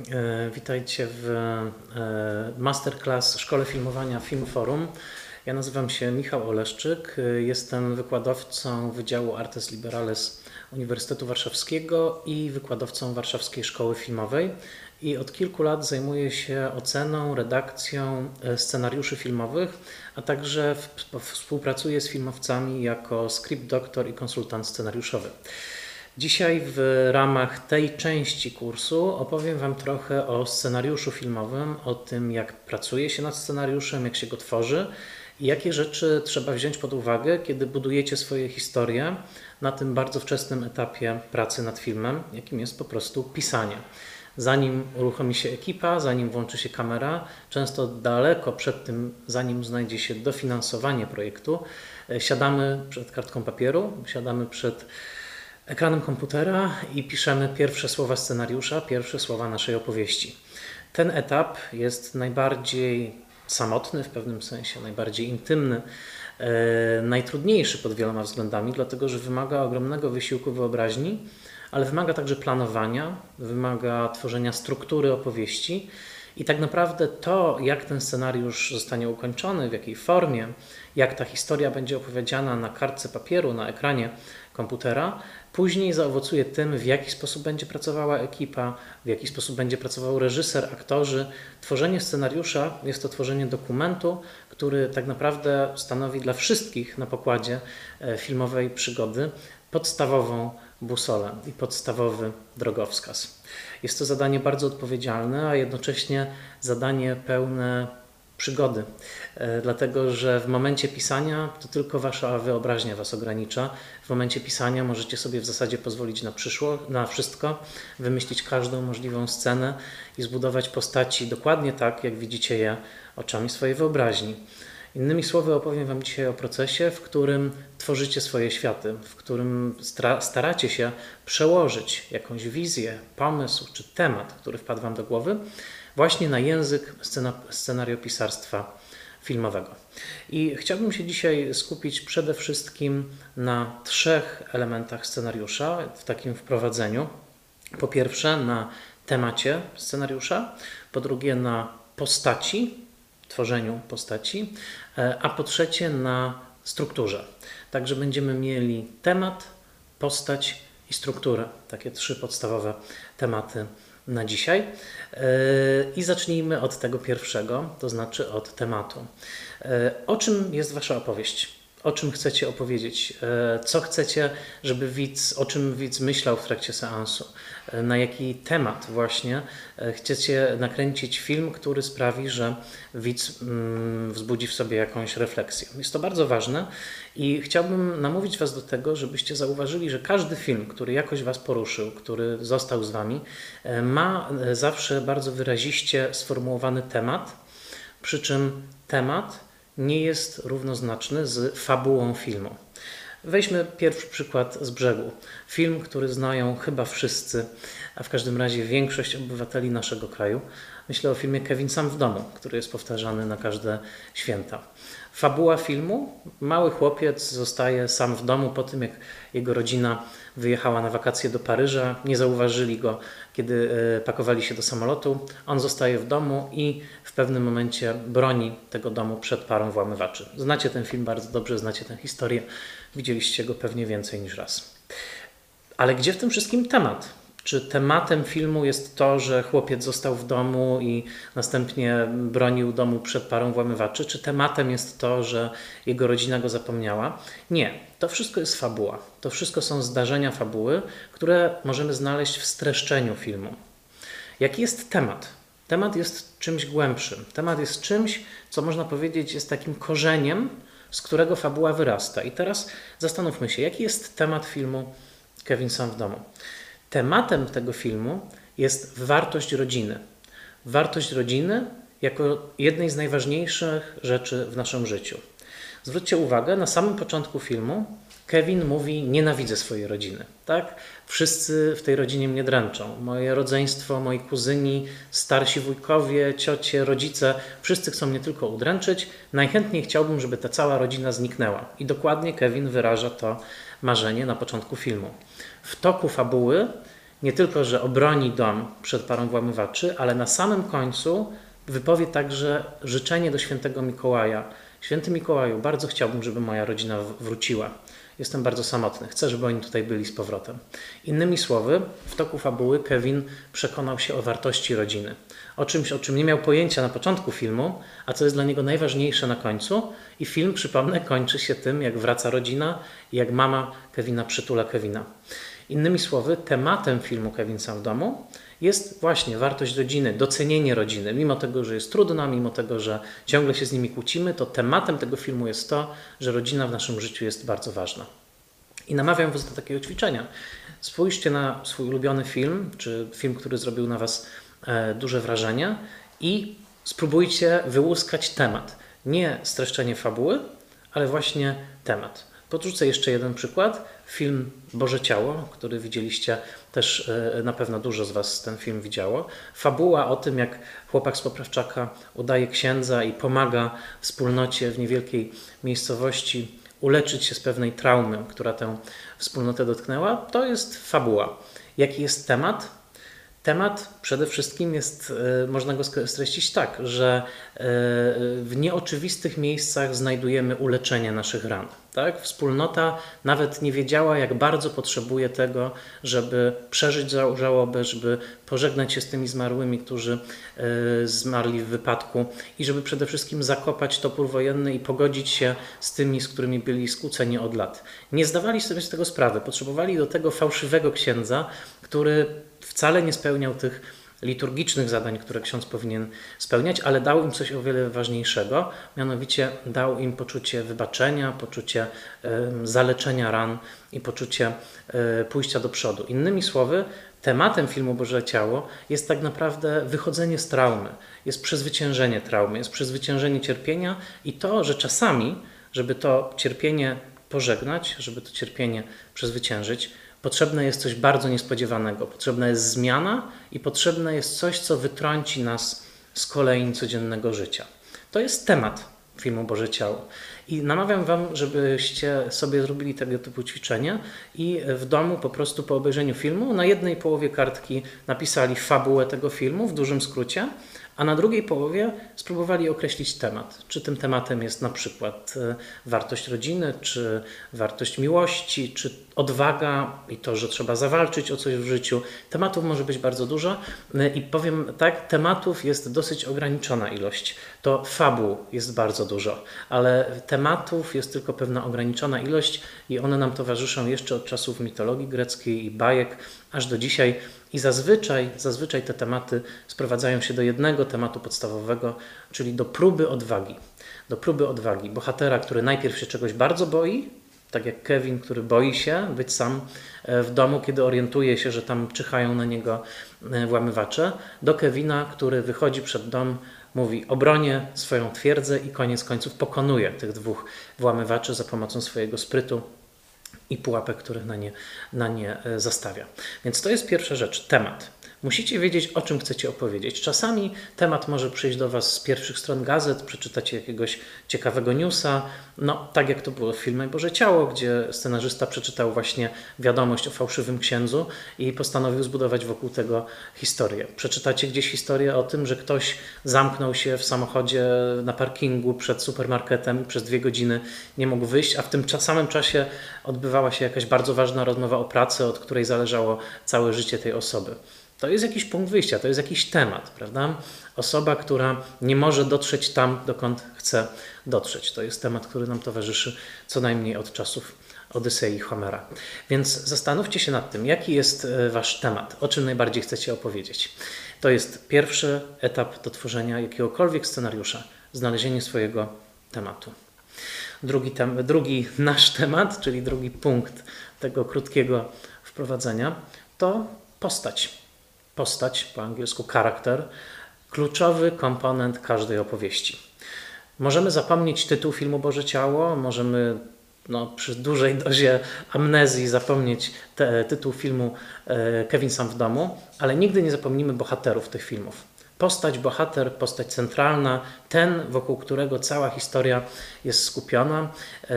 E, witajcie w e, masterclass Szkole Filmowania Film Forum. Ja nazywam się Michał Oleszczyk, e, jestem wykładowcą Wydziału Artes Liberales Uniwersytetu Warszawskiego i wykładowcą Warszawskiej Szkoły Filmowej. I od kilku lat zajmuję się oceną, redakcją scenariuszy filmowych, a także współpracuję z filmowcami jako script doktor i konsultant scenariuszowy. Dzisiaj w ramach tej części kursu opowiem Wam trochę o scenariuszu filmowym, o tym jak pracuje się nad scenariuszem, jak się go tworzy i jakie rzeczy trzeba wziąć pod uwagę, kiedy budujecie swoje historie na tym bardzo wczesnym etapie pracy nad filmem, jakim jest po prostu pisanie. Zanim uruchomi się ekipa, zanim włączy się kamera, często daleko przed tym, zanim znajdzie się dofinansowanie projektu, e, siadamy przed kartką papieru, siadamy przed ekranem komputera i piszemy pierwsze słowa scenariusza, pierwsze słowa naszej opowieści. Ten etap jest najbardziej samotny w pewnym sensie, najbardziej intymny, e, najtrudniejszy pod wieloma względami, dlatego że wymaga ogromnego wysiłku wyobraźni, ale wymaga także planowania, wymaga tworzenia struktury opowieści. I tak naprawdę to, jak ten scenariusz zostanie ukończony, w jakiej formie, jak ta historia będzie opowiedziana na kartce papieru, na ekranie komputera, Później zaowocuje tym, w jaki sposób będzie pracowała ekipa, w jaki sposób będzie pracował reżyser, aktorzy. Tworzenie scenariusza jest to tworzenie dokumentu, który tak naprawdę stanowi dla wszystkich na pokładzie e, filmowej przygody podstawową busolę i podstawowy drogowskaz. Jest to zadanie bardzo odpowiedzialne, a jednocześnie zadanie pełne przygody, e, dlatego że w momencie pisania to tylko wasza wyobraźnia was ogranicza. W momencie pisania możecie sobie w zasadzie pozwolić na przyszło, na wszystko, wymyślić każdą możliwą scenę i zbudować postaci dokładnie tak, jak widzicie je oczami swojej wyobraźni. Innymi słowy, opowiem Wam dzisiaj o procesie, w którym tworzycie swoje światy, w którym staracie się przełożyć jakąś wizję, pomysł czy temat, który wpadł Wam do głowy, właśnie na język scenariopisarstwa filmowego. I chciałbym się dzisiaj skupić przede wszystkim na trzech elementach scenariusza w takim wprowadzeniu. Po pierwsze, na temacie scenariusza, po drugie, na postaci, tworzeniu postaci, e, a po trzecie, na strukturze. Także będziemy mieli temat, postać i strukturę. Takie trzy podstawowe tematy na dzisiaj. E, I zacznijmy od tego pierwszego, to znaczy od tematu. E, o czym jest Wasza opowieść? O czym chcecie opowiedzieć? E, co chcecie, żeby widz, o czym widz myślał w trakcie seansu? na jaki temat właśnie e, chcecie nakręcić film, który sprawi, że widz mm, wzbudzi w sobie jakąś refleksję. Jest to bardzo ważne i chciałbym namówić Was do tego, żebyście zauważyli, że każdy film, który jakoś Was poruszył, który został z Wami, e, ma e, zawsze bardzo wyraziście sformułowany temat, przy czym temat nie jest równoznaczny z fabułą filmu. Weźmy pierwszy przykład z brzegu. Film, który znają chyba wszyscy, a w każdym razie większość obywateli naszego kraju. Myślę o filmie Kevin Sam w domu, który jest powtarzany na każde święta. Fabuła filmu: mały chłopiec zostaje sam w domu po tym, jak jego rodzina wyjechała na wakacje do Paryża. Nie zauważyli go, kiedy e, pakowali się do samolotu. On zostaje w domu i w pewnym momencie broni tego domu przed parą włamywaczy. Znacie ten film bardzo dobrze, znacie tę historię. Widzieliście go pewnie więcej niż raz. Ale gdzie w tym wszystkim temat? Czy tematem filmu jest to, że chłopiec został w domu i następnie bronił domu przed parą włamywaczy? Czy tematem jest to, że jego rodzina go zapomniała? Nie. To wszystko jest fabuła. To wszystko są zdarzenia fabuły, które możemy znaleźć w streszczeniu filmu. Jaki jest temat? Temat jest czymś głębszym. Temat jest czymś, co można powiedzieć jest takim korzeniem, z którego fabuła wyrasta. I teraz zastanówmy się, jaki jest temat filmu Kevin Sam w domu. Tematem tego filmu jest wartość rodziny. Wartość rodziny jako jednej z najważniejszych rzeczy w naszym życiu. Zwróćcie uwagę, na samym początku filmu Kevin mówi: Nienawidzę swojej rodziny. Tak? Wszyscy w tej rodzinie mnie dręczą. Moje rodzeństwo, moi kuzyni, starsi wujkowie, ciocie, rodzice, wszyscy chcą mnie tylko udręczyć. Najchętniej chciałbym, żeby ta cała rodzina zniknęła. I dokładnie Kevin wyraża to marzenie na początku filmu. W toku fabuły nie tylko, że obroni dom przed parą włamywaczy, ale na samym końcu wypowie także życzenie do świętego Mikołaja. Święty Mikołaju, bardzo chciałbym, żeby moja rodzina wróciła. Jestem bardzo samotny, chcę, żeby oni tutaj byli z powrotem. Innymi słowy, w toku fabuły Kevin przekonał się o wartości rodziny. O czymś, o czym nie miał pojęcia na początku filmu, a co jest dla niego najważniejsze na końcu. I film, przypomnę, kończy się tym, jak wraca rodzina i jak mama Kevina przytula Kevina. Innymi słowy, tematem filmu Kevin sam w domu jest właśnie wartość rodziny, docenienie rodziny. Mimo tego, że jest trudna, mimo tego, że ciągle się z nimi kłócimy, to tematem tego filmu jest to, że rodzina w naszym życiu jest bardzo ważna. I namawiam Was do takiego ćwiczenia. Spójrzcie na swój ulubiony film, czy film, który zrobił na Was e, duże wrażenie i spróbujcie wyłuskać temat. Nie streszczenie fabuły, ale właśnie temat. Podrzucę jeszcze jeden przykład. Film Boże Ciało, który widzieliście też e, na pewno dużo z Was ten film widziało. Fabuła o tym, jak chłopak z Poprawczaka udaje księdza i pomaga wspólnocie w niewielkiej miejscowości uleczyć się z pewnej traumy, która tę wspólnotę dotknęła, to jest fabuła. Jaki jest temat? Temat przede wszystkim jest, e, można go streścić tak, że e, w nieoczywistych miejscach znajdujemy uleczenie naszych ran. Tak? Wspólnota nawet nie wiedziała, jak bardzo potrzebuje tego, żeby przeżyć żałobę, żeby pożegnać się z tymi zmarłymi, którzy e, zmarli w wypadku i żeby przede wszystkim zakopać topór wojenny i pogodzić się z tymi, z którymi byli skłóceni od lat. Nie zdawali sobie z tego sprawy. Potrzebowali do tego fałszywego księdza, który wcale nie spełniał tych liturgicznych zadań, które ksiądz powinien spełniać, ale dał im coś o wiele ważniejszego, mianowicie dał im poczucie wybaczenia, poczucie zaleczenia ran i poczucie e, pójścia do przodu. Innymi słowy, tematem filmu Boże Ciało jest tak naprawdę wychodzenie z traumy, jest przezwyciężenie traumy, jest przezwyciężenie cierpienia i to, że czasami, żeby to cierpienie pożegnać, żeby to cierpienie przezwyciężyć, Potrzebne jest coś bardzo niespodziewanego, potrzebna jest zmiana i potrzebne jest coś, co wytrąci nas z kolejni codziennego życia. To jest temat filmu Boże Ciało. I namawiam Wam, żebyście sobie zrobili tego typu ćwiczenie i w domu po prostu po obejrzeniu filmu na jednej połowie kartki napisali fabułę tego filmu w dużym skrócie, a na drugiej połowie spróbowali określić temat. Czy tym tematem jest na przykład e, wartość rodziny, czy wartość miłości, czy odwaga i to, że trzeba zawalczyć o coś w życiu. Tematów może być bardzo dużo e, i powiem tak, tematów jest dosyć ograniczona ilość. To fabuł jest bardzo dużo, ale tematów jest tylko pewna ograniczona ilość i one nam towarzyszą jeszcze od czasów mitologii greckiej i bajek aż do dzisiaj. I zazwyczaj, zazwyczaj te tematy sprowadzają się do jednego tematu podstawowego, czyli do próby odwagi. Do próby odwagi bohatera, który najpierw się czegoś bardzo boi, tak jak Kevin, który boi się być sam e, w domu, kiedy orientuje się, że tam czyhają na niego e, włamywacze, do Kevina, który wychodzi przed dom, mówi obronię swoją twierdzę i koniec końców pokonuje tych dwóch włamywaczy za pomocą swojego sprytu i pułapek, których na nie, na nie e, zastawia. Więc to jest pierwsza rzecz, temat. Musicie wiedzieć, o czym chcecie opowiedzieć. Czasami temat może przyjść do Was z pierwszych stron gazet, przeczytacie jakiegoś ciekawego newsa, no tak jak to było w filmie Boże Ciało, gdzie scenarzysta przeczytał właśnie wiadomość o fałszywym księdzu i postanowił zbudować wokół tego historię. Przeczytacie gdzieś historię o tym, że ktoś zamknął się w samochodzie na parkingu przed supermarketem przez dwie godziny nie mógł wyjść, a w tym samym czasie odbywała się jakaś bardzo ważna rozmowa o pracy, od której zależało całe życie tej osoby. To jest jakiś punkt wyjścia, to jest jakiś temat, prawda? Osoba, która nie może dotrzeć tam, dokąd chce dotrzeć. To jest temat, który nam towarzyszy co najmniej od czasów Odysei Homera. Więc zastanówcie się nad tym, jaki jest e, wasz temat, o czym najbardziej chcecie opowiedzieć. To jest pierwszy etap do tworzenia jakiegokolwiek scenariusza, znalezienie swojego tematu. Drugi, tem drugi nasz temat, czyli drugi punkt tego krótkiego wprowadzenia, to postać postać, po angielsku charakter, kluczowy komponent każdej opowieści. Możemy zapomnieć tytuł filmu Boże Ciało, możemy no, przy dużej dozie amnezji zapomnieć te, tytuł filmu e, Kevin Sam w domu, ale nigdy nie zapomnimy bohaterów tych filmów. Postać, bohater, postać centralna, ten, wokół którego cała historia jest skupiona, e,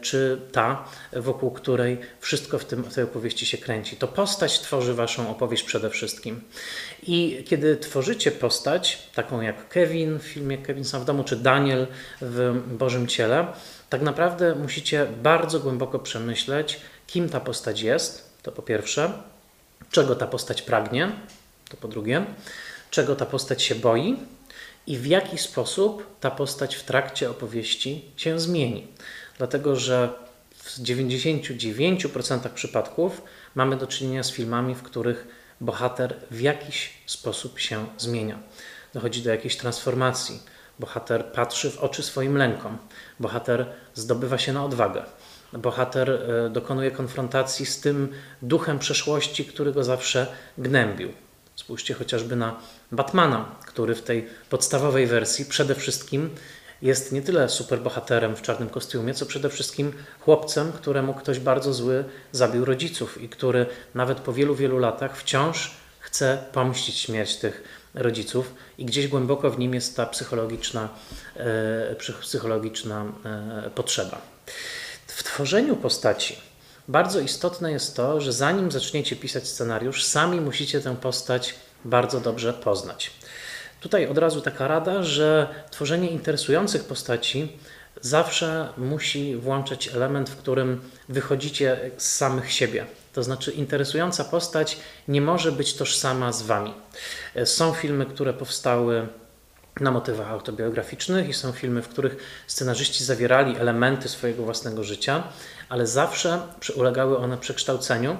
czy ta, wokół której wszystko w, tym, w tej opowieści się kręci. To postać tworzy waszą opowieść przede wszystkim. I kiedy tworzycie postać, taką jak Kevin w filmie Kevin sam w domu, czy Daniel w Bożym Ciele, tak naprawdę musicie bardzo głęboko przemyśleć, kim ta postać jest, to po pierwsze, czego ta postać pragnie, to po drugie, czego ta postać się boi i w jaki sposób ta postać w trakcie opowieści się zmieni. Dlatego, że w 99% przypadków mamy do czynienia z filmami, w których bohater w jakiś sposób się zmienia. Dochodzi do jakiejś transformacji. Bohater patrzy w oczy swoim lękom. Bohater zdobywa się na odwagę. Bohater e, dokonuje konfrontacji z tym duchem przeszłości, który go zawsze gnębił. Spójrzcie chociażby na Batmana, który w tej podstawowej wersji przede wszystkim jest nie tyle superbohaterem w czarnym kostiumie, co przede wszystkim chłopcem, któremu ktoś bardzo zły zabił rodziców i który nawet po wielu, wielu latach wciąż chce pomścić śmierć tych rodziców i gdzieś głęboko w nim jest ta psychologiczna, e, psychologiczna e, potrzeba. W tworzeniu postaci bardzo istotne jest to, że zanim zaczniecie pisać scenariusz, sami musicie tę postać bardzo dobrze poznać. Tutaj od razu taka rada, że tworzenie interesujących postaci zawsze musi włączać element, w którym wychodzicie z samych siebie. To znaczy, interesująca postać nie może być tożsama z wami. Są filmy, które powstały na motywach autobiograficznych i są filmy, w których scenarzyści zawierali elementy swojego własnego życia, ale zawsze ulegały one przekształceniu,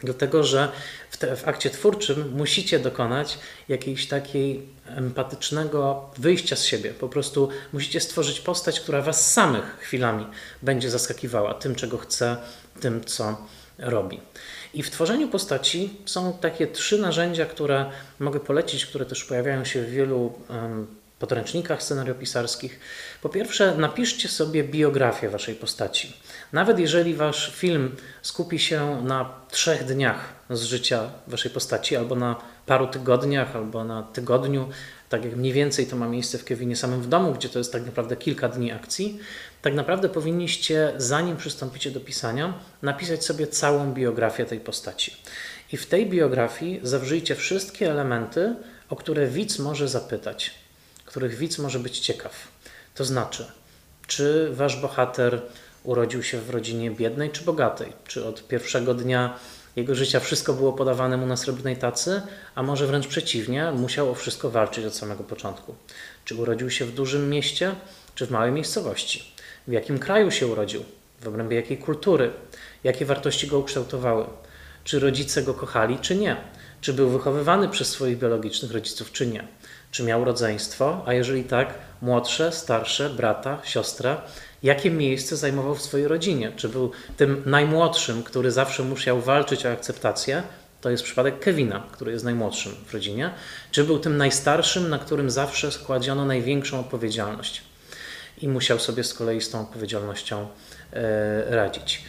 dlatego że w, te, w akcie twórczym musicie dokonać jakiejś takiej empatycznego wyjścia z siebie. Po prostu musicie stworzyć postać, która was samych chwilami będzie zaskakiwała tym, czego chce, tym, co robi. I w tworzeniu postaci są takie trzy narzędzia, które mogę polecić, które też pojawiają się w wielu podręcznikach scenariopisarskich. Po pierwsze, napiszcie sobie biografię waszej postaci. Nawet jeżeli wasz film skupi się na trzech dniach z życia waszej postaci, albo na paru tygodniach, albo na tygodniu, tak jak mniej więcej to ma miejsce w Kevinie samym w domu, gdzie to jest tak naprawdę kilka dni akcji, tak naprawdę powinniście, zanim przystąpicie do pisania, napisać sobie całą biografię tej postaci. I w tej biografii zawrzyjcie wszystkie elementy, o które widz może zapytać, których widz może być ciekaw. To znaczy, czy wasz bohater urodził się w rodzinie biednej czy bogatej? Czy od pierwszego dnia jego życia wszystko było podawane mu na srebrnej tacy, a może wręcz przeciwnie, musiał o wszystko walczyć od samego początku? Czy urodził się w dużym mieście, czy w małej miejscowości? w jakim kraju się urodził, w obrębie jakiej kultury, jakie wartości go ukształtowały, czy rodzice go kochali, czy nie, czy był wychowywany przez swoich biologicznych rodziców, czy nie, czy miał rodzeństwo, a jeżeli tak, młodsze, starsze, brata, siostrę, jakie miejsce zajmował w swojej rodzinie, czy był tym najmłodszym, który zawsze musiał walczyć o akceptację, to jest przypadek Kevina, który jest najmłodszym w rodzinie, czy był tym najstarszym, na którym zawsze składziono największą odpowiedzialność i musiał sobie z kolei z tą odpowiedzialnością e, radzić.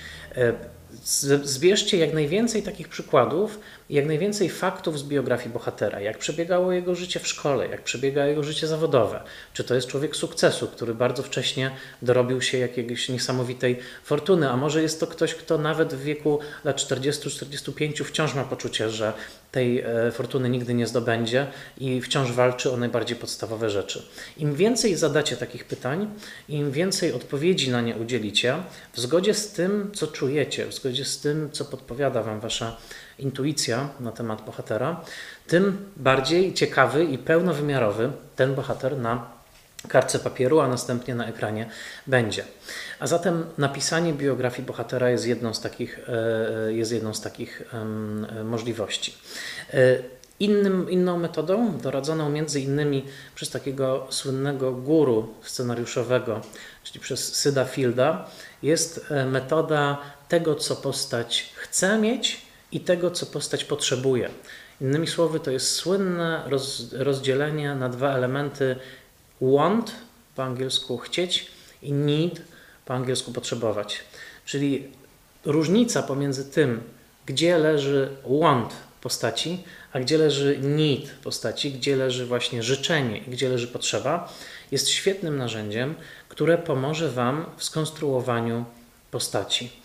Zbierzcie jak najwięcej takich przykładów, jak najwięcej faktów z biografii bohatera, jak przebiegało jego życie w szkole, jak przebiega jego życie zawodowe, czy to jest człowiek sukcesu, który bardzo wcześnie dorobił się jakiejś niesamowitej fortuny, a może jest to ktoś, kto nawet w wieku lat 40-45 wciąż ma poczucie, że tej e, fortuny nigdy nie zdobędzie i wciąż walczy o najbardziej podstawowe rzeczy. Im więcej zadacie takich pytań, im więcej odpowiedzi na nie udzielicie, w zgodzie z tym, co czujecie, w zgodzie z tym, co podpowiada Wam Wasza intuicja na temat bohatera, tym bardziej ciekawy i pełnowymiarowy ten bohater na kartce papieru, a następnie na ekranie będzie. A zatem napisanie biografii bohatera jest jedną z takich, e, jest jedną z takich możliwości. E, innym, inną metodą, doradzoną między innymi przez takiego słynnego guru scenariuszowego, czyli przez Syda Fielda, jest e, metoda tego, co postać chce mieć i tego, co postać potrzebuje. Innymi słowy, to jest słynne roz, rozdzielenie na dwa elementy want, po angielsku chcieć, i need, po angielsku potrzebować. Czyli różnica pomiędzy tym, gdzie leży want postaci, a gdzie leży need postaci, gdzie leży właśnie życzenie i gdzie leży potrzeba, jest świetnym narzędziem, które pomoże Wam w skonstruowaniu postaci.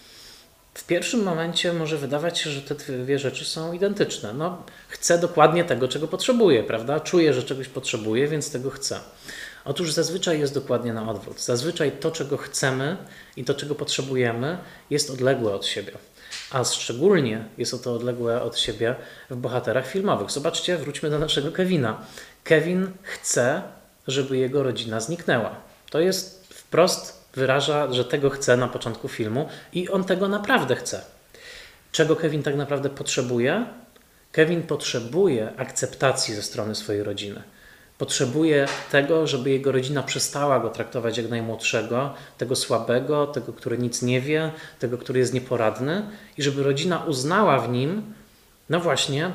W pierwszym momencie może wydawać się, że te dwie rzeczy są identyczne. No, chcę dokładnie tego, czego potrzebuję, prawda? Czuję, że czegoś potrzebuję, więc tego chcę. Otóż zazwyczaj jest dokładnie na odwrót. Zazwyczaj to, czego chcemy i to, czego potrzebujemy, jest odległe od siebie. A szczególnie jest to odległe od siebie w bohaterach filmowych. Zobaczcie, wróćmy do naszego Kevina. Kevin chce, żeby jego rodzina zniknęła. To jest wprost wyraża, że tego chce na początku filmu i on tego naprawdę chce. Czego Kevin tak naprawdę potrzebuje? Kevin potrzebuje akceptacji ze strony swojej rodziny. Potrzebuje tego, żeby jego rodzina przestała go traktować jak najmłodszego, tego słabego, tego, który nic nie wie, tego, który jest nieporadny, i żeby rodzina uznała w nim, no właśnie,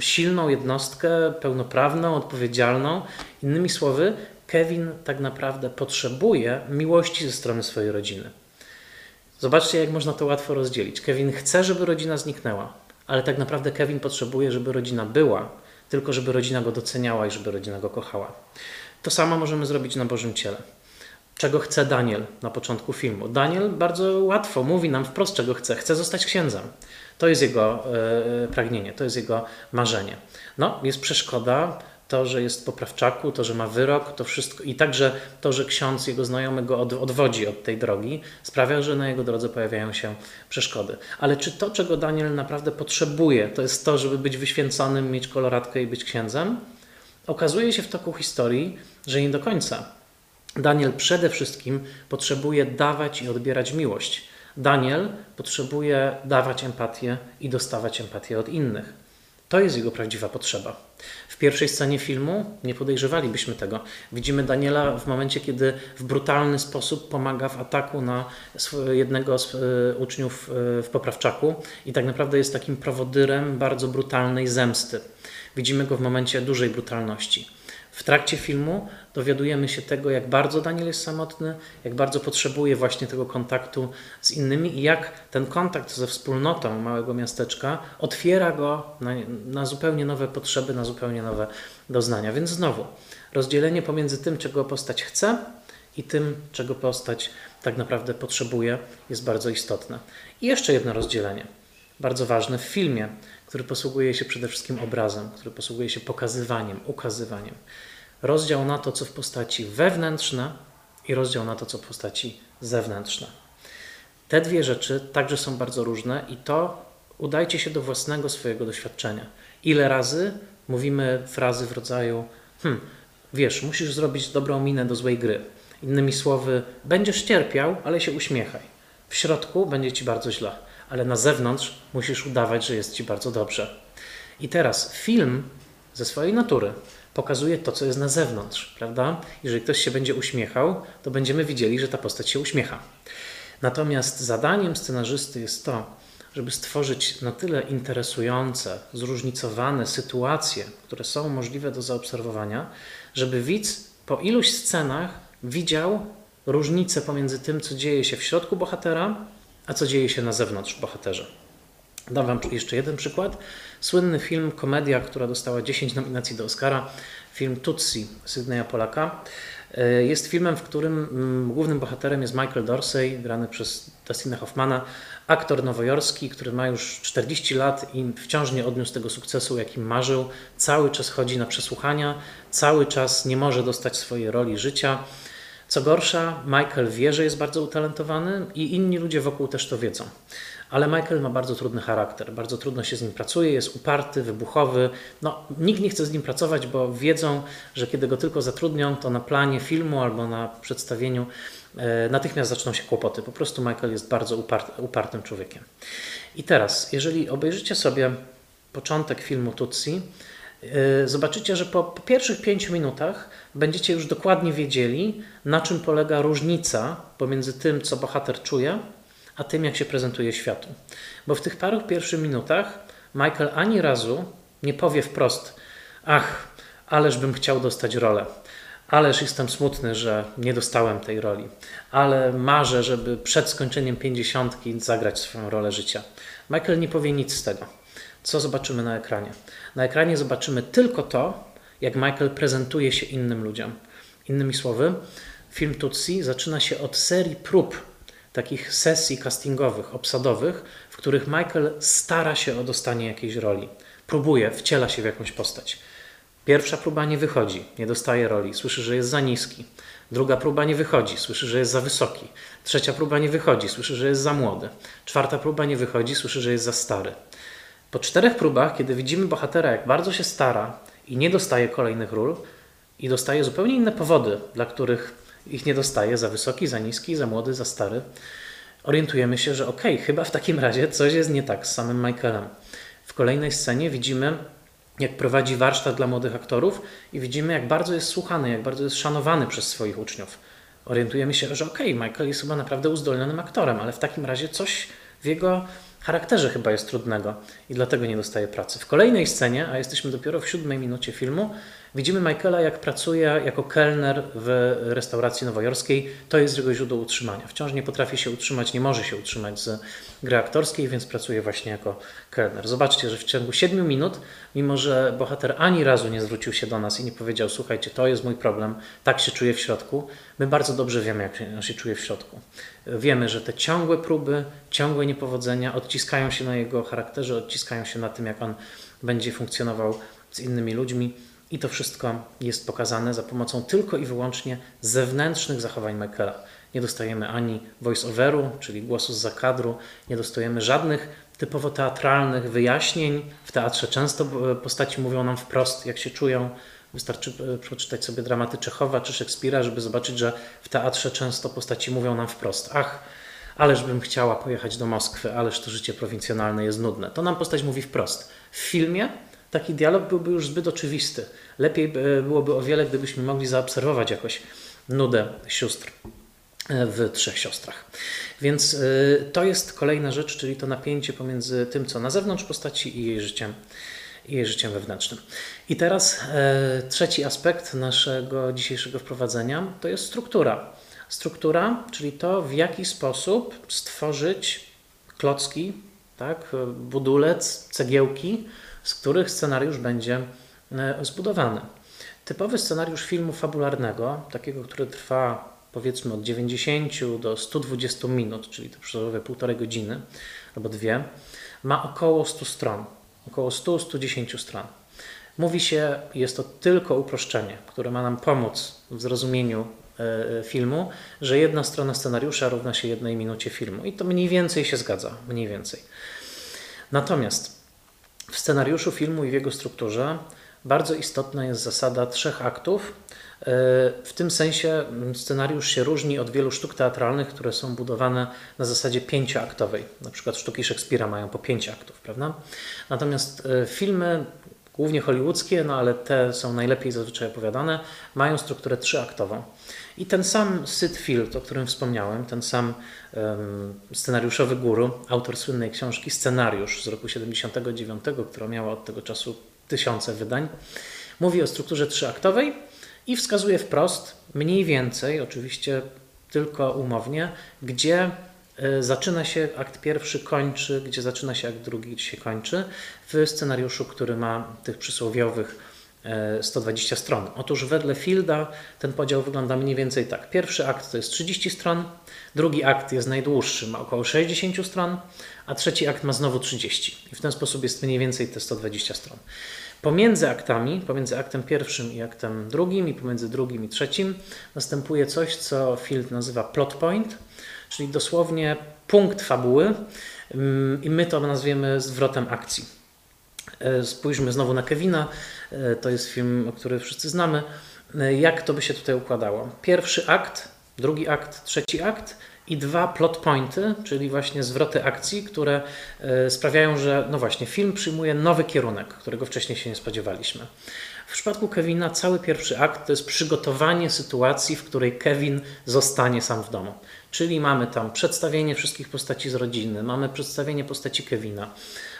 silną jednostkę, pełnoprawną, odpowiedzialną. Innymi słowy, Kevin tak naprawdę potrzebuje miłości ze strony swojej rodziny. Zobaczcie, jak można to łatwo rozdzielić. Kevin chce, żeby rodzina zniknęła, ale tak naprawdę Kevin potrzebuje, żeby rodzina była, tylko żeby rodzina go doceniała i żeby rodzina go kochała. To samo możemy zrobić na Bożym Ciele. Czego chce Daniel na początku filmu? Daniel bardzo łatwo mówi nam wprost, czego chce. Chce zostać księdzem. To jest jego e, pragnienie, to jest jego marzenie. No, jest przeszkoda, to, że jest poprawczaku, to, że ma wyrok, to wszystko i także to, że ksiądz, jego znajomy go od, odwodzi od tej drogi, sprawia, że na jego drodze pojawiają się przeszkody. Ale czy to, czego Daniel naprawdę potrzebuje, to jest to, żeby być wyświęconym, mieć koloratkę i być księdzem? Okazuje się w toku historii, że nie do końca. Daniel przede wszystkim potrzebuje dawać i odbierać miłość. Daniel potrzebuje dawać empatię i dostawać empatię od innych. To jest jego prawdziwa potrzeba. W pierwszej scenie filmu nie podejrzewalibyśmy tego. Widzimy Daniela w momencie, kiedy w brutalny sposób pomaga w ataku na jednego z e, uczniów e, w poprawczaku i tak naprawdę jest takim prowodyrem bardzo brutalnej zemsty. Widzimy go w momencie dużej brutalności. W trakcie filmu dowiadujemy się tego, jak bardzo Daniel jest samotny, jak bardzo potrzebuje właśnie tego kontaktu z innymi i jak ten kontakt ze wspólnotą małego miasteczka otwiera go na, na zupełnie nowe potrzeby, na zupełnie nowe doznania. Więc znowu, rozdzielenie pomiędzy tym, czego postać chce i tym, czego postać tak naprawdę potrzebuje, jest bardzo istotne. I jeszcze jedno rozdzielenie, bardzo ważne w filmie, który posługuje się przede wszystkim obrazem, który posługuje się pokazywaniem, ukazywaniem rozdział na to, co w postaci wewnętrzne i rozdział na to, co w postaci zewnętrzne. Te dwie rzeczy także są bardzo różne i to udajcie się do własnego swojego doświadczenia. Ile razy mówimy frazy w rodzaju hm, wiesz, musisz zrobić dobrą minę do złej gry. Innymi słowy, będziesz cierpiał, ale się uśmiechaj. W środku będzie ci bardzo źle, ale na zewnątrz musisz udawać, że jest ci bardzo dobrze. I teraz film ze swojej natury pokazuje to, co jest na zewnątrz, prawda? Jeżeli ktoś się będzie uśmiechał, to będziemy widzieli, że ta postać się uśmiecha. Natomiast zadaniem scenarzysty jest to, żeby stworzyć na tyle interesujące, zróżnicowane sytuacje, które są możliwe do zaobserwowania, żeby widz po iluś scenach widział różnicę pomiędzy tym, co dzieje się w środku bohatera, a co dzieje się na zewnątrz bohaterze. Dam Wam jeszcze jeden przykład. Słynny film, komedia, która dostała 10 nominacji do Oscara, film Tutsi Sydneya Polaka. E, jest filmem, w którym mm, głównym bohaterem jest Michael Dorsey, grany przez Dustina Hoffmana, aktor nowojorski, który ma już 40 lat i wciąż nie odniósł tego sukcesu, jakim marzył. Cały czas chodzi na przesłuchania, cały czas nie może dostać swojej roli życia. Co gorsza, Michael wie, że jest bardzo utalentowany i inni ludzie wokół też to wiedzą. Ale Michael ma bardzo trudny charakter, bardzo trudno się z nim pracuje, jest uparty, wybuchowy. No, nikt nie chce z nim pracować, bo wiedzą, że kiedy go tylko zatrudnią, to na planie filmu albo na przedstawieniu e, natychmiast zaczną się kłopoty. Po prostu Michael jest bardzo uparty, upartym człowiekiem. I teraz, jeżeli obejrzycie sobie początek filmu Tutsi, e, zobaczycie, że po, po pierwszych pięciu minutach będziecie już dokładnie wiedzieli, na czym polega różnica pomiędzy tym, co bohater czuje, a tym, jak się prezentuje światu. Bo w tych paru pierwszych minutach Michael ani razu nie powie wprost: Ach, ależ bym chciał dostać rolę. Ależ jestem smutny, że nie dostałem tej roli, ale marzę, żeby przed skończeniem pięćdziesiątki zagrać swoją rolę życia. Michael nie powie nic z tego. co zobaczymy na ekranie? Na ekranie zobaczymy tylko to, jak Michael prezentuje się innym ludziom. Innymi słowy, film Tutsi zaczyna się od serii prób, takich sesji castingowych, obsadowych, w których Michael stara się o dostanie jakiejś roli. Próbuje, wciela się w jakąś postać. Pierwsza próba nie wychodzi, nie dostaje roli, słyszy, że jest za niski. Druga próba nie wychodzi, słyszy, że jest za wysoki. Trzecia próba nie wychodzi, słyszy, że jest za młody. Czwarta próba nie wychodzi, słyszy, że jest za stary. Po czterech próbach, kiedy widzimy bohatera, jak bardzo się stara i nie dostaje kolejnych ról, i dostaje zupełnie inne powody, dla których ich nie dostaje, za wysoki, za niski, za młody, za stary, orientujemy się, że okej, okay, chyba w takim razie coś jest nie tak z samym Michaelem. W kolejnej scenie widzimy jak prowadzi warsztat dla młodych aktorów i widzimy, jak bardzo jest słuchany, jak bardzo jest szanowany przez swoich uczniów. Orientujemy się, że okej, okay, Michael jest chyba naprawdę uzdolnionym aktorem, ale w takim razie coś w jego charakterze chyba jest trudnego i dlatego nie dostaje pracy. W kolejnej scenie, a jesteśmy dopiero w siódmej minucie filmu, Widzimy Michaela, jak pracuje jako kelner w restauracji nowojorskiej. To jest jego źródło utrzymania. Wciąż nie potrafi się utrzymać, nie może się utrzymać z gry aktorskiej, więc pracuje właśnie jako kelner. Zobaczcie, że w ciągu 7 minut, mimo że bohater ani razu nie zwrócił się do nas i nie powiedział: Słuchajcie, to jest mój problem, tak się czuję w środku, my bardzo dobrze wiemy, jak się, się czuje w środku. Wiemy, że te ciągłe próby, ciągłe niepowodzenia odciskają się na jego charakterze, odciskają się na tym, jak on będzie funkcjonował z innymi ludźmi. I to wszystko jest pokazane za pomocą tylko i wyłącznie zewnętrznych zachowań Michaela. Nie dostajemy ani voice-overu, czyli głosu z zakadru, nie dostajemy żadnych typowo teatralnych wyjaśnień. W teatrze często e, postaci mówią nam wprost, jak się czują. Wystarczy e, przeczytać sobie dramaty Czechowa czy Szekspira, żeby zobaczyć, że w teatrze często postaci mówią nam wprost. Ach, ależ bym chciała pojechać do Moskwy, ależ to życie prowincjonalne jest nudne. To nam postać mówi wprost. W filmie taki dialog byłby już zbyt oczywisty. Lepiej byłoby o wiele, gdybyśmy mogli zaobserwować jakoś nudę sióstr e, w trzech siostrach. Więc e, to jest kolejna rzecz, czyli to napięcie pomiędzy tym, co na zewnątrz postaci i jej życiem, i jej życiem wewnętrznym. I teraz e, trzeci aspekt naszego dzisiejszego wprowadzenia to jest struktura. Struktura, czyli to, w jaki sposób stworzyć klocki, tak, budulec, cegiełki, z których scenariusz będzie e, zbudowany. Typowy scenariusz filmu fabularnego, takiego, który trwa powiedzmy od 90 do 120 minut, czyli to przykładowe półtorej godziny albo dwie, ma około 100 stron, około 100-110 stron. Mówi się, jest to tylko uproszczenie, które ma nam pomóc w zrozumieniu e, filmu, że jedna strona scenariusza równa się jednej minucie filmu. I to mniej więcej się zgadza, mniej więcej. Natomiast w scenariuszu filmu i w jego strukturze bardzo istotna jest zasada trzech aktów. E, w tym sensie scenariusz się różni od wielu sztuk teatralnych, które są budowane na zasadzie pięcioaktowej. Na przykład sztuki Szekspira mają po pięć aktów, prawda? Natomiast e, filmy, głównie hollywoodzkie, no ale te są najlepiej zazwyczaj opowiadane, mają strukturę trzyaktową. I ten sam Sid Field, o którym wspomniałem, ten sam scenariuszowy guru, autor słynnej książki Scenariusz z roku 79, która miała od tego czasu tysiące wydań, mówi o strukturze trzyaktowej i wskazuje wprost, mniej więcej, oczywiście tylko umownie, gdzie e, zaczyna się akt pierwszy, kończy, gdzie zaczyna się akt drugi, gdzie się kończy, w scenariuszu, który ma tych przysłowiowych 120 e, stron. Otóż wedle Fielda ten podział wygląda mniej więcej tak. Pierwszy akt to jest 30 stron, drugi akt jest najdłuższy, ma około 60 stron, a trzeci akt ma znowu 30. I w ten sposób jest mniej więcej te 120 stron. Pomiędzy aktami, pomiędzy aktem pierwszym i aktem drugim, i pomiędzy drugim i trzecim, następuje coś, co Field nazywa plot point, czyli dosłownie punkt fabuły, mm, i my to nazwiemy zwrotem akcji. E, spójrzmy znowu na Kevina. E, to jest film, który wszyscy znamy. E, jak to by się tutaj układało? Pierwszy akt, drugi akt, trzeci akt i dwa plot pointy, czyli właśnie zwroty akcji, które sprawiają, że no właśnie film przyjmuje nowy kierunek, którego wcześniej się nie spodziewaliśmy. W przypadku Kevina cały pierwszy akt to jest przygotowanie sytuacji, w której Kevin zostanie sam w domu. Czyli mamy tam przedstawienie wszystkich postaci z rodziny, mamy przedstawienie postaci Kevina,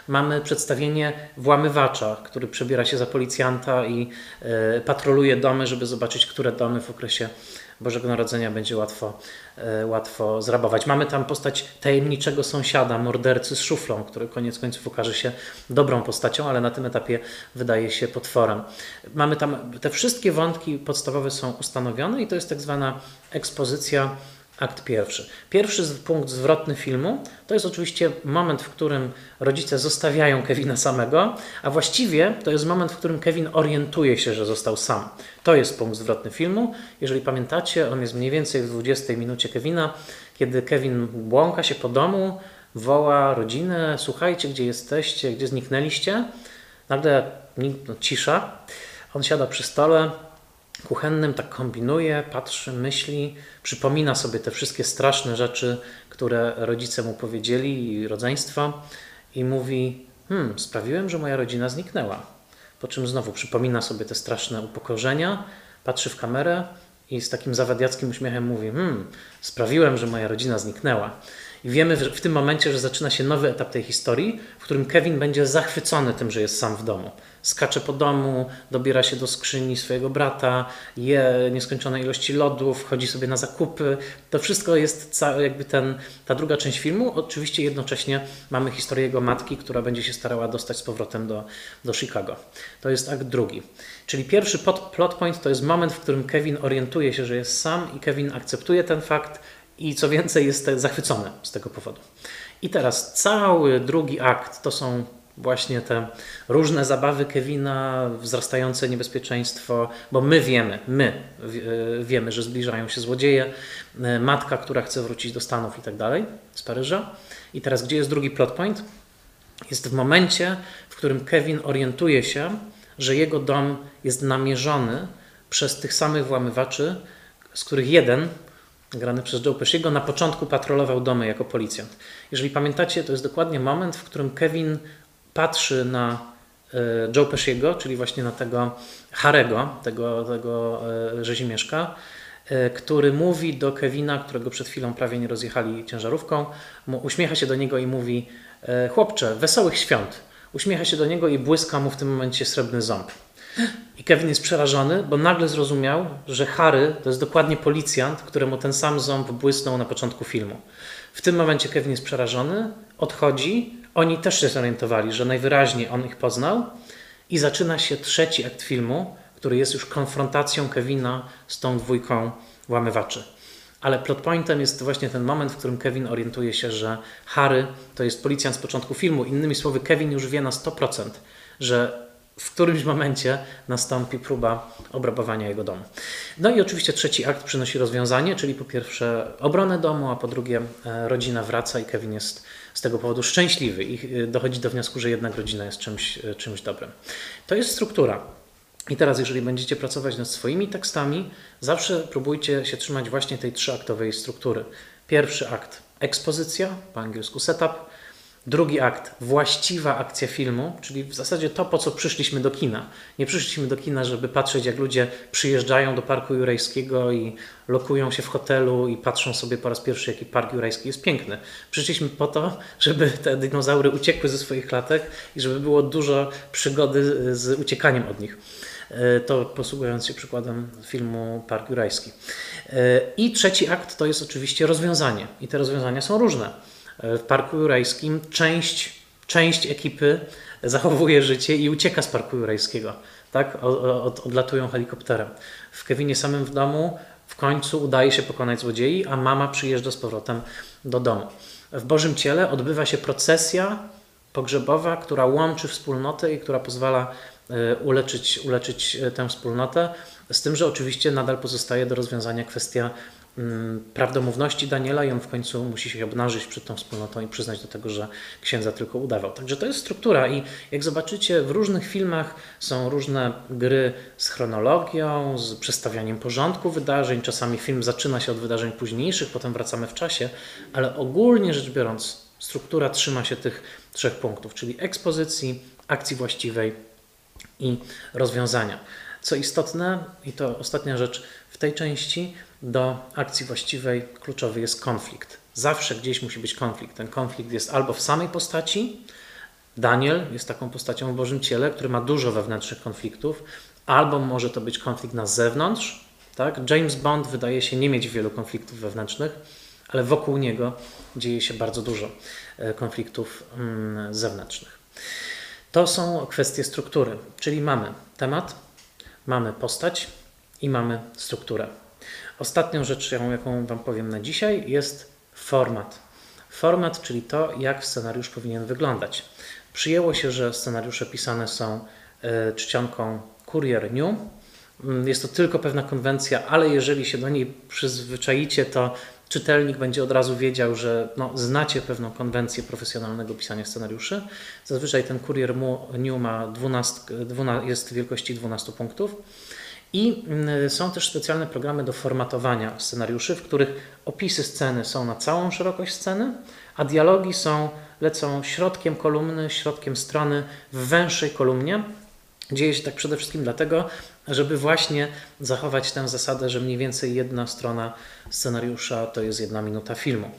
mamy przedstawienie włamywacza, który przebiera się za policjanta i e, patroluje domy, żeby zobaczyć, które domy w okresie Bożego Narodzenia będzie łatwo, e, łatwo zrabować. Mamy tam postać tajemniczego sąsiada, mordercy z szuflą, który koniec końców okaże się dobrą postacią, ale na tym etapie wydaje się potworem. Mamy tam te wszystkie wątki podstawowe są ustanowione i to jest tak zwana ekspozycja akt pierwszy. Pierwszy punkt zwrotny filmu to jest oczywiście moment, w którym rodzice zostawiają Kevina samego, a właściwie to jest moment, w którym Kevin orientuje się, że został sam. To jest punkt zwrotny filmu. Jeżeli pamiętacie, on jest mniej więcej w 20 minucie Kevina, kiedy Kevin błąka się po domu, woła rodzinę, słuchajcie, gdzie jesteście, gdzie zniknęliście. Nagle no, cisza. On siada przy stole, kuchennym, tak kombinuje, patrzy, myśli, przypomina sobie te wszystkie straszne rzeczy, które rodzice mu powiedzieli i rodzeństwo i mówi: Hmm, sprawiłem, że moja rodzina zniknęła. Po czym znowu przypomina sobie te straszne upokorzenia, patrzy w kamerę i z takim zawadiackim uśmiechem mówi: Hmm, sprawiłem, że moja rodzina zniknęła. I wiemy w tym momencie, że zaczyna się nowy etap tej historii, w którym Kevin będzie zachwycony tym, że jest sam w domu. Skacze po domu, dobiera się do skrzyni swojego brata, je nieskończone ilości lodów, chodzi sobie na zakupy. To wszystko jest jakby ten, ta druga część filmu. Oczywiście jednocześnie mamy historię jego matki, która będzie się starała dostać z powrotem do, do Chicago. To jest akt drugi. Czyli pierwszy plot point to jest moment, w którym Kevin orientuje się, że jest sam i Kevin akceptuje ten fakt, i co więcej jest zachwycony z tego powodu. I teraz cały drugi akt to są właśnie te różne zabawy Kevina, wzrastające niebezpieczeństwo, bo my wiemy, my e, wiemy, że zbliżają się złodzieje, e, matka, która chce wrócić do Stanów i tak dalej, z Paryża. I teraz gdzie jest drugi plot point? Jest w momencie, w którym Kevin orientuje się, że jego dom jest namierzony przez tych samych włamywaczy, z których jeden grany przez Joe Pesciego, na początku patrolował domy jako policjant. Jeżeli pamiętacie, to jest dokładnie moment, w którym Kevin patrzy na e, Joe Pesciego, czyli właśnie na tego Harego, tego, tego e, rzezimieszka, e, który mówi do Kevina, którego przed chwilą prawie nie rozjechali ciężarówką, uśmiecha się do niego i mówi chłopcze, wesołych świąt. Uśmiecha się do niego i błyska mu w tym momencie srebrny ząb. I Kevin jest przerażony, bo nagle zrozumiał, że Harry to jest dokładnie policjant, któremu ten sam ząb błysnął na początku filmu. W tym momencie Kevin jest przerażony, odchodzi. Oni też się zorientowali, że najwyraźniej on ich poznał. I zaczyna się trzeci akt filmu, który jest już konfrontacją Kevina z tą dwójką łamywaczy. Ale plot pointem jest właśnie ten moment, w którym Kevin orientuje się, że Harry to jest policjant z początku filmu. Innymi słowy, Kevin już wie na 100%, że w którymś momencie nastąpi próba obrabowania jego domu. No i oczywiście trzeci akt przynosi rozwiązanie, czyli po pierwsze obronę domu, a po drugie e, rodzina wraca i Kevin jest z tego powodu szczęśliwy i e, dochodzi do wniosku, że jednak rodzina jest czymś, e, czymś dobrym. To jest struktura. I teraz, jeżeli będziecie pracować nad swoimi tekstami, zawsze próbujcie się trzymać właśnie tej trzyaktowej struktury. Pierwszy akt ekspozycja, po angielsku setup, Drugi akt, właściwa akcja filmu, czyli w zasadzie to, po co przyszliśmy do kina. Nie przyszliśmy do kina, żeby patrzeć, jak ludzie przyjeżdżają do Parku Jurajskiego i lokują się w hotelu i patrzą sobie po raz pierwszy, jaki Park Jurajski jest piękny. Przyszliśmy po to, żeby te dinozaury uciekły ze swoich klatek i żeby było dużo przygody z uciekaniem od nich. E, to posługując się przykładem filmu Park Jurajski. E, I trzeci akt to jest oczywiście rozwiązanie. I te rozwiązania są różne w Parku Jurajskim część, część ekipy zachowuje życie i ucieka z Parku Jurajskiego. Tak? Od, odlatują helikopterem. W Kevinie samym w domu w końcu udaje się pokonać złodziei, a mama przyjeżdża z powrotem do domu. W Bożym Ciele odbywa się procesja pogrzebowa, która łączy wspólnotę i która pozwala e, uleczyć, uleczyć e, tę wspólnotę, z tym, że oczywiście nadal pozostaje do rozwiązania kwestia prawdomówności Daniela i on w końcu musi się obnażyć przed tą wspólnotą i przyznać do tego, że księdza tylko udawał. Także to jest struktura i jak zobaczycie w różnych filmach są różne gry z chronologią, z przestawianiem porządku wydarzeń. Czasami film zaczyna się od wydarzeń późniejszych, potem wracamy w czasie, ale ogólnie rzecz biorąc struktura trzyma się tych trzech punktów, czyli ekspozycji, akcji właściwej i rozwiązania. Co istotne, i to ostatnia rzecz w tej części, do akcji właściwej kluczowy jest konflikt. Zawsze gdzieś musi być konflikt. Ten konflikt jest albo w samej postaci, Daniel jest taką postacią w Bożym Ciele, który ma dużo wewnętrznych konfliktów, albo może to być konflikt na zewnątrz, Tak? James Bond wydaje się nie mieć wielu konfliktów wewnętrznych, ale wokół niego dzieje się bardzo dużo e, konfliktów mm, zewnętrznych. To są kwestie struktury, czyli mamy temat, mamy postać i mamy strukturę. Ostatnią rzeczą, jaką Wam powiem na dzisiaj, jest format. Format, czyli to, jak scenariusz powinien wyglądać. Przyjęło się, że scenariusze pisane są e, czcionką Courier New. Mm, jest to tylko pewna konwencja, ale jeżeli się do niej przyzwyczajicie, to czytelnik będzie od razu wiedział, że no, znacie pewną konwencję profesjonalnego pisania scenariuszy. Zazwyczaj ten Courier New ma 12, 12, jest wielkości 12 punktów. I mm, są też specjalne programy do formatowania scenariuszy, w których opisy sceny są na całą szerokość sceny, a dialogi są, lecą środkiem kolumny, środkiem strony w węższej kolumnie. Dzieje się tak przede wszystkim dlatego, żeby właśnie zachować tę zasadę, że mniej więcej jedna strona scenariusza to jest jedna minuta filmu.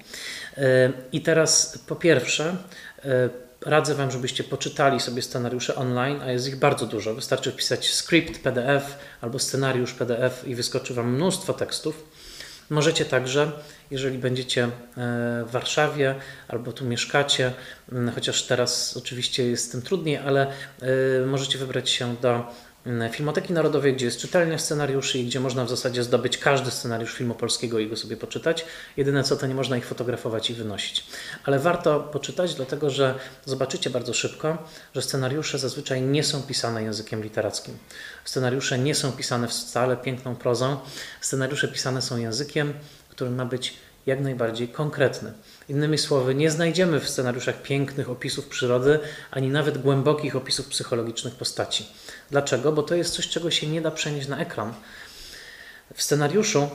E, I teraz po pierwsze, e, radzę Wam, żebyście poczytali sobie scenariusze online, a jest ich bardzo dużo. Wystarczy wpisać skrypt PDF albo scenariusz PDF i wyskoczy Wam mnóstwo tekstów. Możecie także, jeżeli będziecie e, w Warszawie albo tu mieszkacie, chociaż teraz oczywiście jest tym trudniej, ale możecie wybrać się do Filmoteki Narodowej, gdzie jest czytelnia scenariuszy i gdzie można w zasadzie zdobyć każdy scenariusz filmu polskiego i go sobie poczytać. Jedyne co to nie można ich fotografować i wynosić. Ale warto poczytać, dlatego że zobaczycie bardzo szybko, że scenariusze zazwyczaj nie są pisane językiem literackim. Scenariusze nie są pisane wcale piękną prozą. Scenariusze pisane są językiem, który ma być jak najbardziej konkretny. Innymi słowy, nie znajdziemy w scenariuszach pięknych opisów przyrody, ani nawet głębokich opisów psychologicznych postaci. Dlaczego? Bo to jest coś, czego się nie da przenieść na ekran. W scenariuszu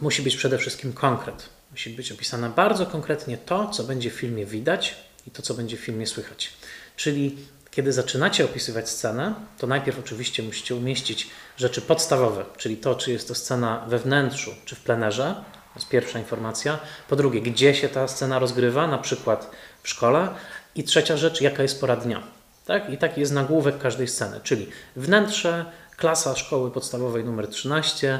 musi być przede wszystkim konkret. Musi być opisane bardzo konkretnie to, co będzie w filmie widać i to, co będzie w filmie słychać. Czyli kiedy zaczynacie opisywać scenę, to najpierw oczywiście musicie umieścić rzeczy podstawowe, czyli to, czy jest to scena we wnętrzu, czy w plenerze, to jest pierwsza informacja. Po drugie, gdzie się ta scena rozgrywa, na przykład w szkole. I trzecia rzecz, jaka jest pora dnia. Tak? I taki jest nagłówek każdej sceny, czyli wnętrze, klasa szkoły podstawowej numer 13,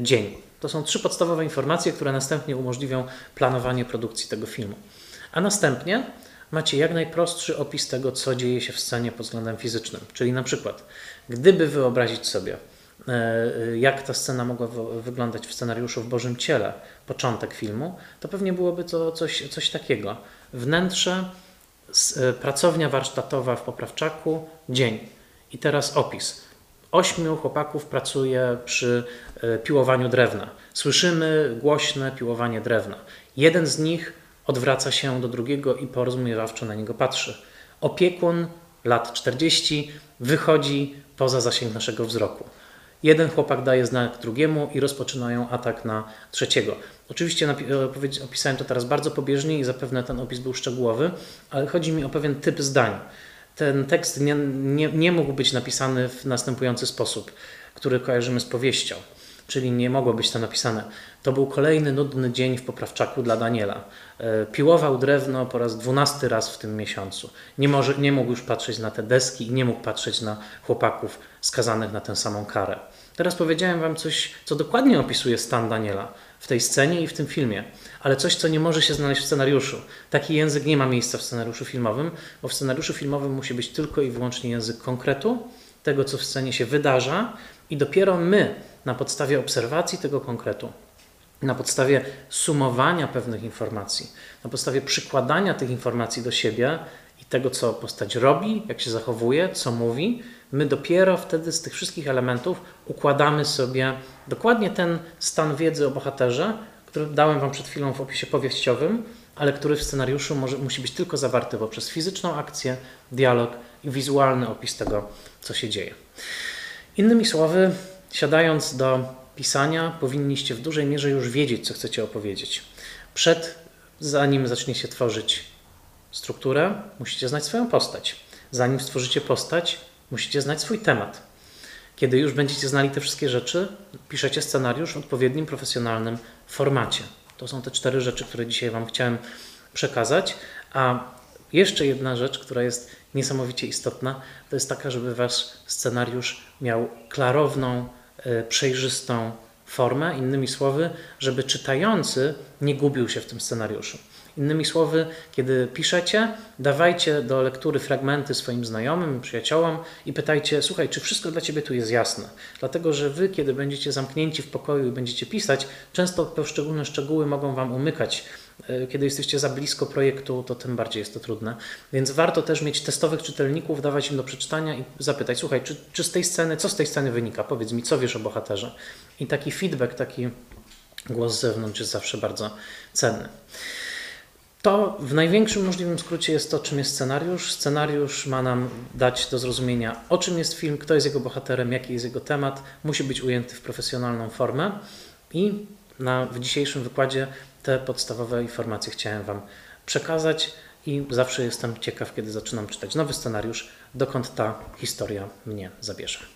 dzień. To są trzy podstawowe informacje, które następnie umożliwią planowanie produkcji tego filmu. A następnie macie jak najprostszy opis tego, co dzieje się w scenie pod względem fizycznym. Czyli na przykład, gdyby wyobrazić sobie, jak ta scena mogła wyglądać w scenariuszu w Bożym Ciele, początek filmu, to pewnie byłoby to coś, coś takiego. Wnętrze, e, pracownia warsztatowa w Poprawczaku, dzień. I teraz opis. Ośmiu chłopaków pracuje przy e, piłowaniu drewna. Słyszymy głośne piłowanie drewna. Jeden z nich odwraca się do drugiego i porozumiewawczo na niego patrzy. Opiekun lat 40 wychodzi poza zasięg naszego wzroku. Jeden chłopak daje znak drugiemu i rozpoczynają atak na trzeciego. Oczywiście e, opisałem to teraz bardzo pobieżnie i zapewne ten opis był szczegółowy, ale chodzi mi o pewien typ zdań. Ten tekst nie, nie, nie mógł być napisany w następujący sposób, który kojarzymy z powieścią czyli nie mogło być to napisane. To był kolejny nudny dzień w poprawczaku dla Daniela. E, piłował drewno po raz dwunasty raz w tym miesiącu. Nie, może, nie mógł już patrzeć na te deski i nie mógł patrzeć na chłopaków skazanych na tę samą karę. Teraz powiedziałem Wam coś, co dokładnie opisuje stan Daniela w tej scenie i w tym filmie, ale coś, co nie może się znaleźć w scenariuszu. Taki język nie ma miejsca w scenariuszu filmowym, bo w scenariuszu filmowym musi być tylko i wyłącznie język konkretu, tego, co w scenie się wydarza, i dopiero my, na podstawie obserwacji tego konkretu, na podstawie sumowania pewnych informacji, na podstawie przykładania tych informacji do siebie i tego, co postać robi, jak się zachowuje, co mówi, my dopiero wtedy z tych wszystkich elementów układamy sobie dokładnie ten stan wiedzy o bohaterze, który dałem Wam przed chwilą w opisie powieściowym, ale który w scenariuszu może, musi być tylko zawarty poprzez fizyczną akcję, dialog i wizualny opis tego, co się dzieje. Innymi słowy, siadając do pisania, powinniście w dużej mierze już wiedzieć, co chcecie opowiedzieć. Przed, zanim zaczniecie tworzyć strukturę, musicie znać swoją postać. Zanim stworzycie postać, musicie znać swój temat. Kiedy już będziecie znali te wszystkie rzeczy, piszecie scenariusz w odpowiednim profesjonalnym formacie. To są te cztery rzeczy, które dzisiaj Wam chciałem przekazać. A jeszcze jedna rzecz, która jest niesamowicie istotna, to jest taka, żeby Wasz scenariusz miał klarowną, e, przejrzystą formę, innymi słowy, żeby czytający nie gubił się w tym scenariuszu. Innymi słowy, kiedy piszecie, dawajcie do lektury fragmenty swoim znajomym, przyjaciołom i pytajcie: Słuchaj, czy wszystko dla ciebie tu jest jasne? Dlatego, że wy, kiedy będziecie zamknięci w pokoju i będziecie pisać, często poszczególne szczegóły mogą wam umykać. E, kiedy jesteście za blisko projektu, to tym bardziej jest to trudne. Więc warto też mieć testowych czytelników, dawać im do przeczytania i zapytać: Słuchaj, czy, czy z tej sceny, co z tej sceny wynika? Powiedz mi, co wiesz o bohaterze? I taki feedback, taki głos z zewnątrz jest zawsze bardzo cenny. To w największym możliwym skrócie jest to, czym jest scenariusz. Scenariusz ma nam dać do zrozumienia, o czym jest film, kto jest jego bohaterem, jaki jest jego temat. Musi być ujęty w profesjonalną formę i na, w dzisiejszym wykładzie te podstawowe informacje chciałem Wam przekazać i zawsze jestem ciekaw, kiedy zaczynam czytać nowy scenariusz, dokąd ta historia mnie zabierze.